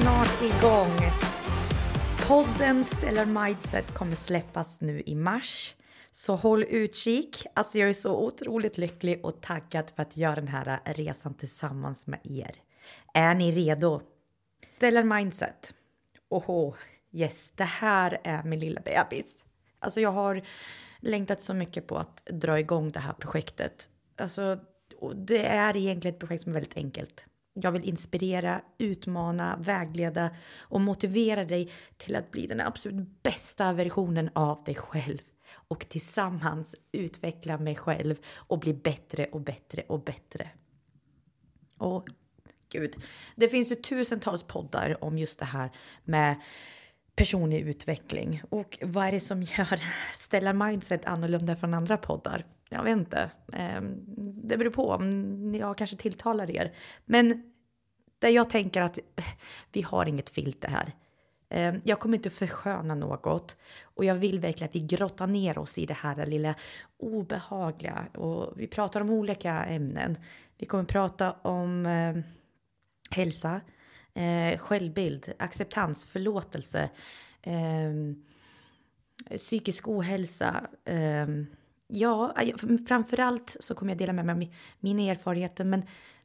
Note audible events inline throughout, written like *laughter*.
snart igång. Podden Stellar Mindset kommer släppas nu i mars. Så håll utkik. Alltså jag är så otroligt lycklig och taggad för att göra den här resan tillsammans med er. Är ni redo? Stellar Mindset. Oho, yes, det här är min lilla bebis. Alltså jag har längtat så mycket på att dra igång det här projektet. Alltså, det är egentligen ett projekt som är väldigt enkelt. Jag vill inspirera, utmana, vägleda och motivera dig till att bli den absolut bästa versionen av dig själv och tillsammans utveckla mig själv och bli bättre och bättre och bättre. Och gud, det finns ju tusentals poddar om just det här med personlig utveckling. Och vad är det som gör *laughs* Stellar Mindset annorlunda från andra poddar? Jag vet inte. Ehm, det beror på om jag kanske tilltalar er. Men där jag tänker att *laughs* vi har inget filter här. Ehm, jag kommer inte försköna något och jag vill verkligen att vi grottar ner oss i det här lilla obehagliga och vi pratar om olika ämnen. Vi kommer prata om eh, hälsa, eh, självbild, acceptans, förlåtelse, eh, psykisk ohälsa. Eh, ja, framförallt så kommer jag dela med mig av mina erfarenheter men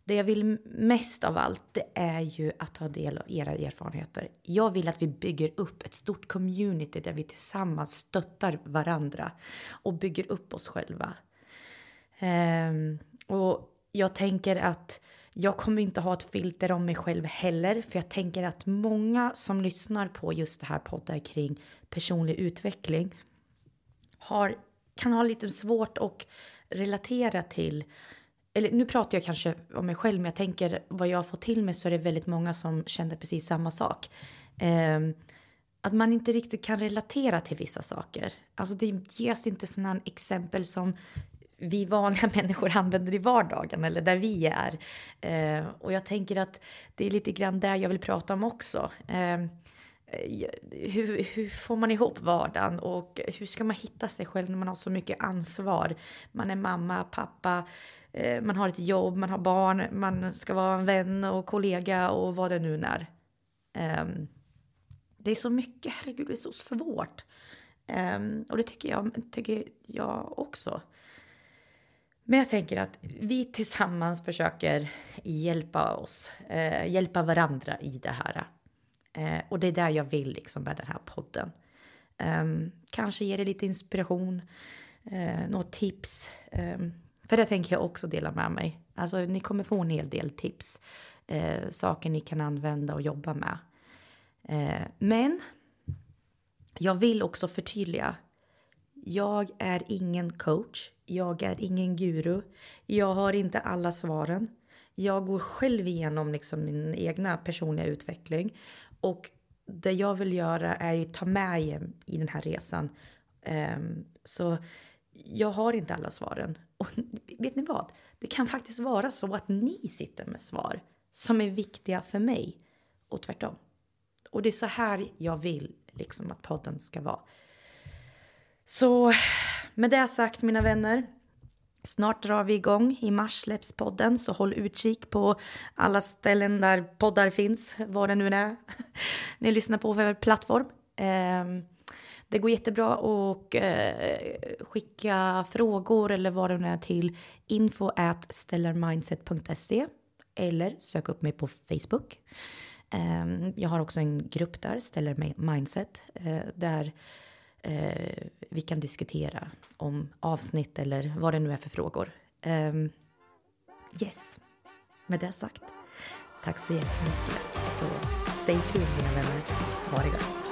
det jag vill mest av allt det är ju att ta del av era erfarenheter. Jag vill att vi bygger upp ett stort community där vi tillsammans stöttar varandra och bygger upp oss själva. Um, och jag tänker att jag kommer inte ha ett filter om mig själv heller, för jag tänker att många som lyssnar på just det här poddar kring personlig utveckling har, kan ha lite svårt att relatera till eller nu pratar jag kanske om mig själv, men jag tänker vad jag har fått till mig så är det väldigt många som känner precis samma sak. Eh, att man inte riktigt kan relatera till vissa saker. Alltså det ges inte sådana exempel som vi vanliga *laughs* människor använder i vardagen eller där vi är. Eh, och jag tänker att det är lite grann där jag vill prata om också. Eh, eh, hur, hur, får man ihop vardagen och hur ska man hitta sig själv när man har så mycket ansvar? Man är mamma, pappa, eh, man har ett jobb, man har barn, man ska vara en vän och kollega och vad det nu är. Ehm, det är så mycket, herregud, det är så svårt. Ehm, och det tycker jag, tycker jag också. Men jag tänker att vi tillsammans försöker hjälpa oss, eh, hjälpa varandra i det här. Eh, och det är där jag vill liksom med den här podden. Eh, kanske ge dig lite inspiration, eh, något tips. Ehm, för det tänker jag också dela med mig. Alltså ni kommer få en hel del tips. Eh, saker ni kan använda och jobba med. Eh, men jag vill också förtydliga. Jag är ingen coach. Jag är ingen guru. Jag har inte alla svaren. Jag går själv igenom liksom min egna personliga utveckling och det jag vill göra är att ta med er i den här resan. Um, så jag har inte alla svaren. *laughs* Och vet ni vad? Det kan faktiskt vara så att ni sitter med svar som är viktiga för mig och tvärtom. Och det är så här jag vill liksom att podden ska vara. Så med det sagt mina vänner, Snart drar vi igång. I mars släpps podden, så håll utkik på alla ställen där poddar finns, vad det nu är *laughs* ni lyssnar på för plattform. Ehm, det går jättebra att eh, skicka frågor eller vad det nu är till info stellarmindset.se eller sök upp mig på Facebook. Ehm, jag har också en grupp där, Stellar Mindset, eh, där eh, vi kan diskutera om avsnitt eller vad det nu är för frågor. Eh, yes, med det sagt. Tack så jättemycket. Så stay tuned mina vänner. Ha det gott.